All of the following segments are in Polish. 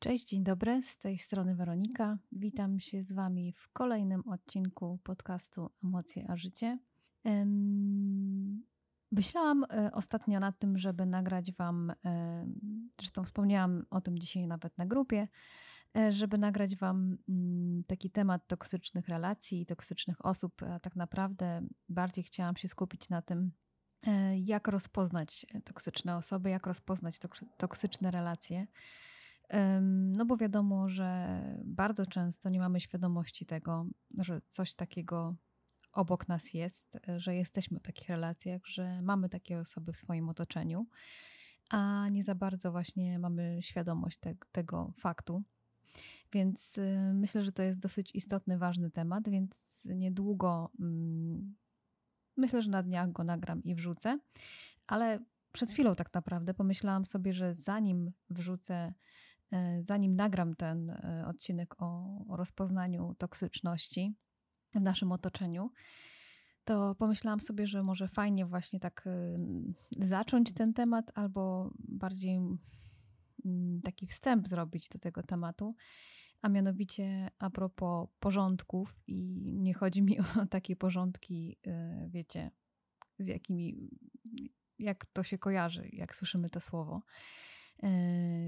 Cześć, dzień dobry, z tej strony Weronika. Witam się z Wami w kolejnym odcinku podcastu Emocje a Życie. Myślałam e, ostatnio nad tym, żeby nagrać Wam, zresztą wspomniałam o tym dzisiaj nawet na grupie, e, żeby nagrać Wam mm, taki temat toksycznych relacji, toksycznych osób. A tak naprawdę bardziej chciałam się skupić na tym, e, jak rozpoznać toksyczne osoby, jak rozpoznać toksyczne relacje. No bo wiadomo, że bardzo często nie mamy świadomości tego, że coś takiego obok nas jest, że jesteśmy w takich relacjach, że mamy takie osoby w swoim otoczeniu, a nie za bardzo właśnie mamy świadomość te, tego faktu. Więc y, myślę, że to jest dosyć istotny, ważny temat, więc niedługo mm, myślę, że na dniach go nagram i wrzucę. Ale przed chwilą tak naprawdę pomyślałam sobie, że zanim wrzucę zanim nagram ten e, odcinek o, rozpoznaniu toksyczności w naszym otoczeniu, to pomyślałam sobie, że może fajnie właśnie tak e, zacząć ten temat, albo bardziej mm, taki wstęp zrobić do tego tematu. A mianowicie a propos porządków, i nie chodzi mi o takie porządki, wiecie, z jakimi, jak to się kojarzy, jak słyszymy to słowo E,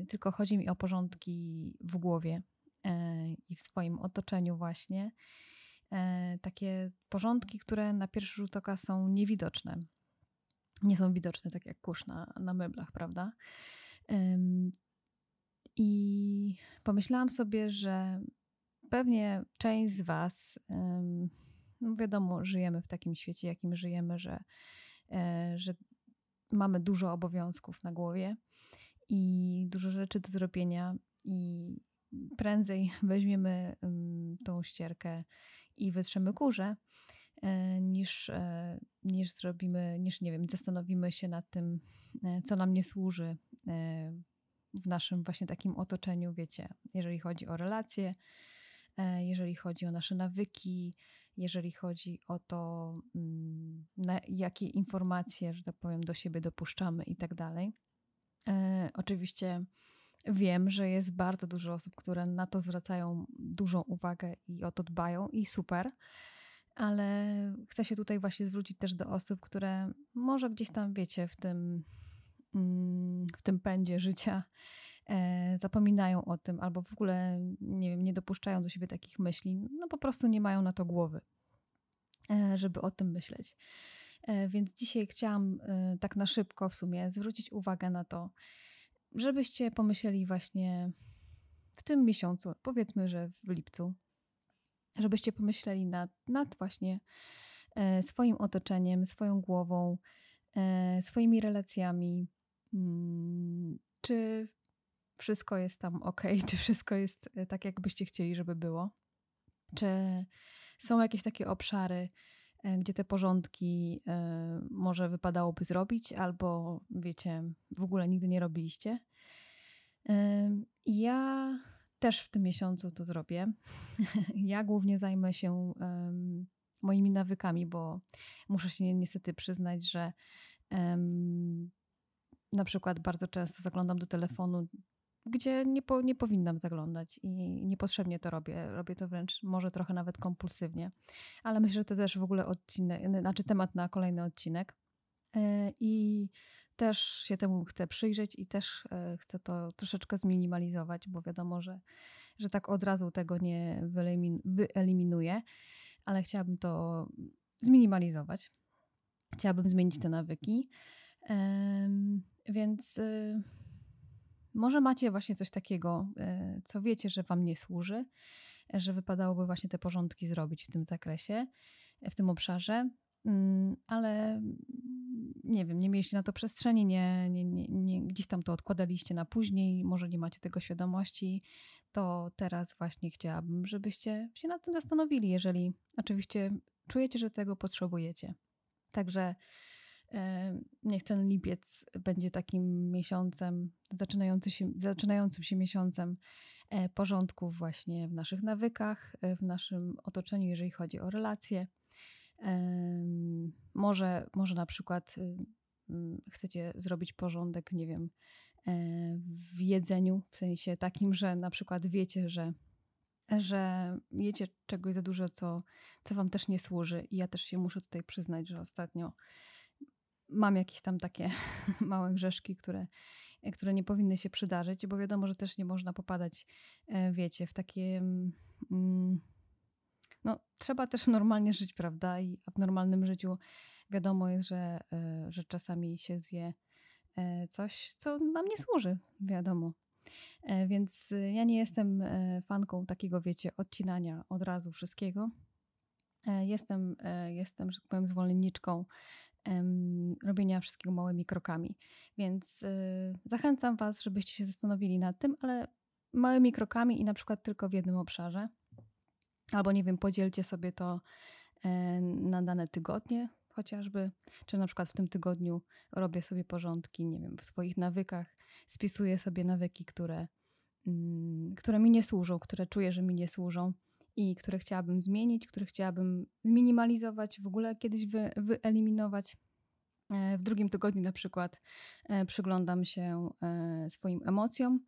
tylko chodzi mi o porządki w głowie e, i w swoim otoczeniu, właśnie. E, takie porządki, które na pierwszy rzut oka są niewidoczne. Nie są widoczne tak jak kurz na, na meblach, prawda? I pomyślałam sobie, że pewnie część z Was, no wiadomo, żyjemy w takim świecie, jakim żyjemy, że, że mamy dużo obowiązków na głowie i dużo rzeczy do zrobienia i prędzej weźmiemy tą ścierkę i wytrzemy kurze, e, niż, e, niż zrobimy, niż nie wiem, zastanowimy się nad tym, e, co nam nie służy w naszym właśnie takim otoczeniu, wiecie, jeżeli chodzi o relacje, jeżeli chodzi o nasze nawyki, jeżeli chodzi o to, mm, jakie informacje, że tak powiem, do siebie dopuszczamy i tak dalej. E, oczywiście wiem, że jest bardzo dużo osób, które na to zwracają dużą uwagę i o to dbają, i super. Ale chcę się tutaj właśnie zwrócić też do osób, które może gdzieś tam, wiecie, w tym, mm, w tym pędzie życia e, zapominają o tym, albo w ogóle nie wiem, nie dopuszczają do siebie takich myśli, no po prostu nie mają na to głowy, e, żeby o tym myśleć. E, więc dzisiaj chciałam e, tak na szybko w sumie zwrócić uwagę na to, żebyście pomyśleli właśnie w tym miesiącu, powiedzmy, że w lipcu, żebyście pomyśleli nad, nad właśnie e, swoim otoczeniem, swoją głową, swoimi relacjami, mm, czy wszystko jest tam ok, czy wszystko jest tak, jakbyście chcieli, żeby było. Czy są jakieś takie obszary, gdzie te porządki e, może wypadałoby zrobić, albo wiecie, w ogóle nigdy nie robiliście. E, ja też w tym miesiącu to zrobię. Ja głównie zajmę się moimi nawykami, bo muszę się niestety przyznać, że na przykład bardzo często zaglądam do telefonu gdzie nie, po, nie powinnam zaglądać i niepotrzebnie to robię. Robię to wręcz może trochę nawet kompulsywnie. Ale myślę, że to też w ogóle odcinek, znaczy temat na kolejny odcinek. E, I też się temu chcę przyjrzeć i też e, chcę to troszeczkę zminimalizować, bo wiadomo, że, że tak od razu tego nie wyeliminuję, ale chciałabym to zminimalizować. Chciałabym zmienić te nawyki. Więc y, może macie właśnie coś takiego, e, co wiecie, że wam nie służy, że wypadałoby właśnie te porządki zrobić w tym zakresie, w tym obszarze, mm, ale nie wiem, nie mieliście na to przestrzeni, nie, nie, nie, nie, gdzieś tam to odkładaliście na później, może nie macie tego świadomości, to teraz właśnie chciałabym, żebyście się nad tym zastanowili, jeżeli oczywiście czujecie, że tego potrzebujecie. Także Niech ten lipiec będzie takim miesiącem, zaczynający się, zaczynającym się miesiącem e, porządków właśnie w naszych nawykach, e, w naszym otoczeniu, jeżeli chodzi o relacje. Może, może na przykład y, chcecie zrobić porządek, nie wiem, w jedzeniu, w sensie takim, że na przykład wiecie, że, że jecie czegoś za dużo, co, co wam też nie służy. I ja też się muszę tutaj przyznać, że ostatnio mam jakieś tam takie małe grzeszki, które, które nie powinny się przydarzyć, bo wiadomo, że też nie można popadać, e, wiecie, w takie. Mm, no, trzeba też normalnie żyć, prawda? I w normalnym życiu wiadomo jest, że, e, że czasami się zje e, coś, co nam nie służy, wiadomo. Więc ja nie jestem fanką takiego, wiecie, odcinania od razu wszystkiego. Jestem, jestem, że tak powiem, zwolenniczką robienia wszystkiego małymi krokami. Więc y, zachęcam Was, żebyście się zastanowili nad tym, ale małymi krokami i na przykład tylko w jednym obszarze. Albo nie wiem, podzielcie sobie to e, na dane tygodnie chociażby, czy na przykład w tym tygodniu robię sobie porządki, nie wiem, w swoich nawykach, spisuję sobie nawyki, które, mm, które mi nie służą, które czuję, że mi nie służą i które chciałabym zmienić, które chciałabym zminimalizować, w ogóle kiedyś wy, wyeliminować. E, w drugim tygodniu na przykład e, przyglądam się e, swoim emocjom,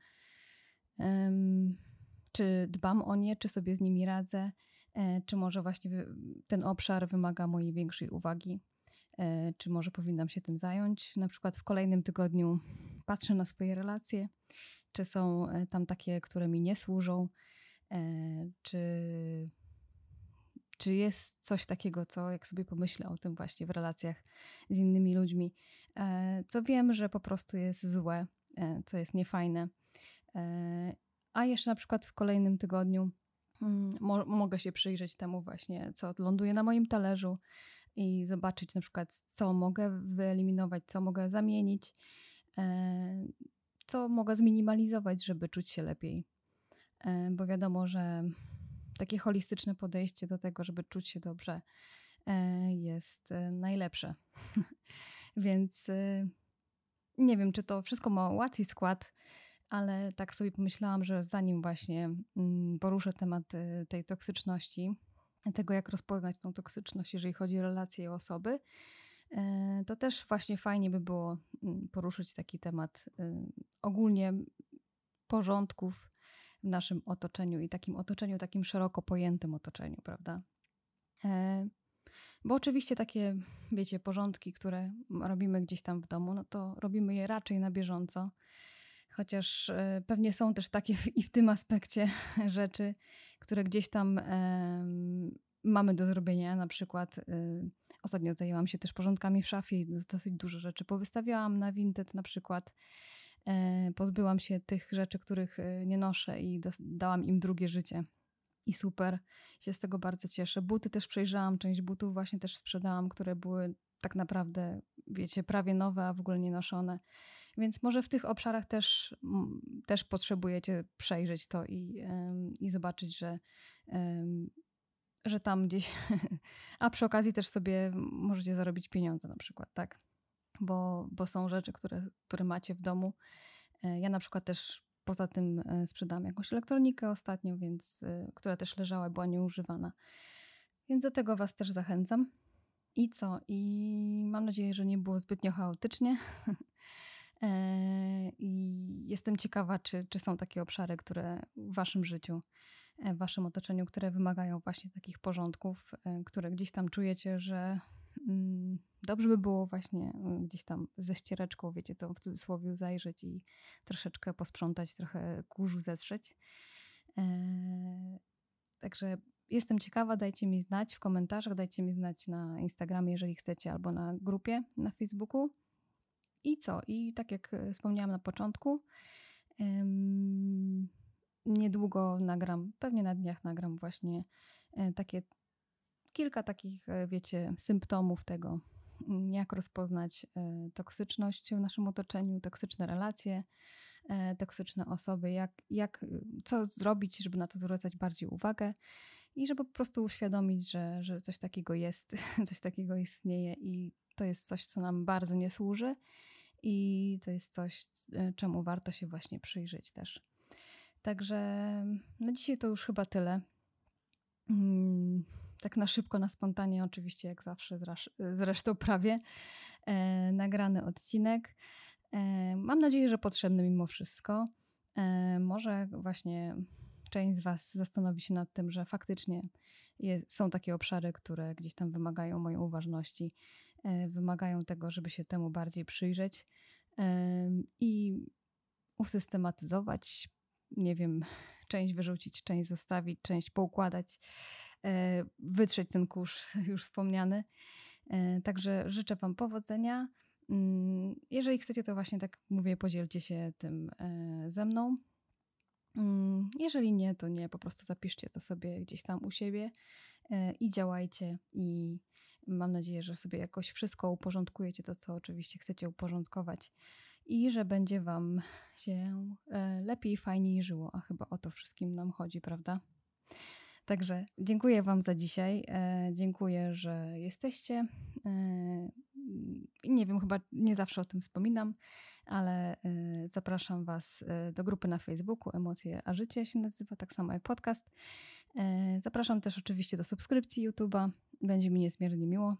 czy dbam o nie, czy sobie z nimi radzę, czy może właśnie ten obszar wymaga mojej większej uwagi, czy może powinnam się tym zająć. Na przykład w kolejnym tygodniu patrzę na swoje relacje, czy są tam takie, które mi nie służą, czy, czy jest coś takiego, co jak sobie pomyślę o tym właśnie w relacjach z innymi ludźmi, e, co wiem, że po prostu jest złe, e, co jest niefajne. A jeszcze na przykład w kolejnym tygodniu mm, mo mogę się przyjrzeć temu właśnie, co ląduje na moim talerzu i zobaczyć na przykład, co mogę wyeliminować, co mogę zamienić, co mogę zminimalizować, żeby czuć się lepiej. E, bo wiadomo, że takie holistyczne podejście do tego, żeby czuć się dobrze, e, jest e, najlepsze. Więc nie wiem, czy to wszystko ma łatwy skład, ale tak sobie pomyślałam, że zanim właśnie mm, poruszę temat tej toksyczności, tego jak rozpoznać tą toksyczność, jeżeli chodzi o relacje i osoby, to też właśnie fajnie by było mm, poruszyć taki temat ogólnie porządków w naszym otoczeniu i takim otoczeniu, takim szeroko pojętym otoczeniu, prawda? E, bo oczywiście takie, wiecie, porządki, które robimy gdzieś tam w domu, no to robimy je raczej na bieżąco. Chociaż e, pewnie są też takie i w tym aspekcie rzeczy, które gdzieś tam mamy do zrobienia. Na przykład e, ostatnio zajęłam się też porządkami w szafie i dosyć dużo rzeczy powystawiałam na Vinted na przykład. E, pozbyłam się tych rzeczy, których e, nie noszę i dałam im drugie życie. I super, się z tego bardzo cieszę. Buty też przejrzałam, część butów właśnie też sprzedałam, które były tak naprawdę, wiecie, prawie nowe, a w ogóle nie noszone. Więc może w tych obszarach też, też potrzebujecie przejrzeć to i, i zobaczyć, że, że tam gdzieś, a przy okazji też sobie możecie zarobić pieniądze na przykład, tak? Bo, bo są rzeczy, które, które macie w domu. E, ja na przykład też poza tym e, sprzedałam jakąś elektronikę ostatnio, więc, e, która też leżała, była nieużywana. Więc do tego Was też zachęcam. I co? I mam nadzieję, że nie było zbytnio chaotycznie. I jestem ciekawa, czy, czy są takie obszary, które w Waszym życiu, w Waszym otoczeniu, które wymagają właśnie takich porządków, które gdzieś tam czujecie, że dobrze by było właśnie mm, gdzieś tam ze ściereczką, wiecie, to w cudzysłowie zajrzeć i troszeczkę posprzątać, trochę kurzu zetrzeć. Eee, także jestem ciekawa, dajcie mi znać w komentarzach, dajcie mi znać na Instagramie, jeżeli chcecie, albo na grupie na Facebooku. I co? I tak jak e, wspomniałam na początku, niedługo nagram, pewnie na dniach nagram właśnie e, takie kilka takich, e, wiecie, symptomów tego, mm, jak rozpoznać e, toksyczność w naszym otoczeniu, toksyczne relacje, e, toksyczne osoby, jak, jak, co zrobić, żeby na to zwracać bardziej uwagę i żeby po prostu uświadomić, że, że coś takiego jest, coś takiego istnieje i to jest coś, co nam bardzo nie służy i to jest coś, czemu warto się właśnie przyjrzeć też. Także na dzisiaj to już chyba tyle. Tak na szybko, na spontanie, oczywiście, jak zawsze, zresztą prawie, e, nagrany odcinek. Mam nadzieję, że potrzebny mimo wszystko. Może właśnie część z Was zastanowi się nad tym, że faktycznie jest, są takie obszary, które gdzieś tam wymagają mojej uważności, wymagają tego, żeby się temu bardziej przyjrzeć i usystematyzować, nie wiem, część wyrzucić, część zostawić, część poukładać, e, wytrzeć ten kurz już wspomniany. E, także życzę Wam powodzenia. Mm, jeżeli chcecie, to właśnie tak mówię, podzielcie się tym e, ze mną. Mm, jeżeli nie, to nie, po prostu zapiszcie to sobie gdzieś tam u siebie i działajcie. I mam nadzieję, że sobie jakoś wszystko uporządkujecie, to co oczywiście chcecie uporządkować i że będzie Wam się e, lepiej, fajniej żyło. A chyba o to wszystkim nam chodzi, prawda? Także dziękuję Wam za dzisiaj. E, dziękuję, że jesteście. E, nie wiem, chyba nie zawsze o tym wspominam, ale zapraszam Was do grupy na Facebooku Emocje a Życie się nazywa, tak samo jak podcast. Zapraszam też oczywiście do subskrypcji YouTube'a. Będzie mi niezmiernie miło.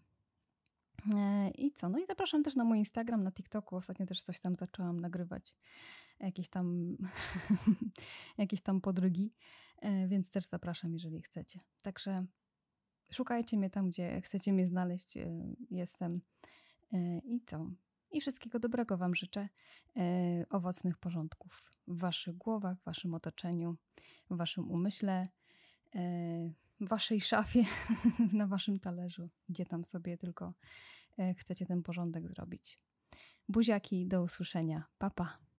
E, I co? No i zapraszam też na mój Instagram, na TikToku. Ostatnio też coś tam zaczęłam nagrywać. Jakieś tam, jakieś tam podrygi, e, więc też zapraszam, jeżeli chcecie. Także szukajcie mnie tam, gdzie chcecie mnie znaleźć. E, jestem. I co? I wszystkiego dobrego Wam życzę. Owocnych porządków w Waszych głowach, w Waszym otoczeniu, w Waszym umyśle w waszej szafie, na waszym talerzu, gdzie tam sobie tylko e, chcecie ten porządek zrobić. Buziaki, do usłyszenia. Papa. Pa.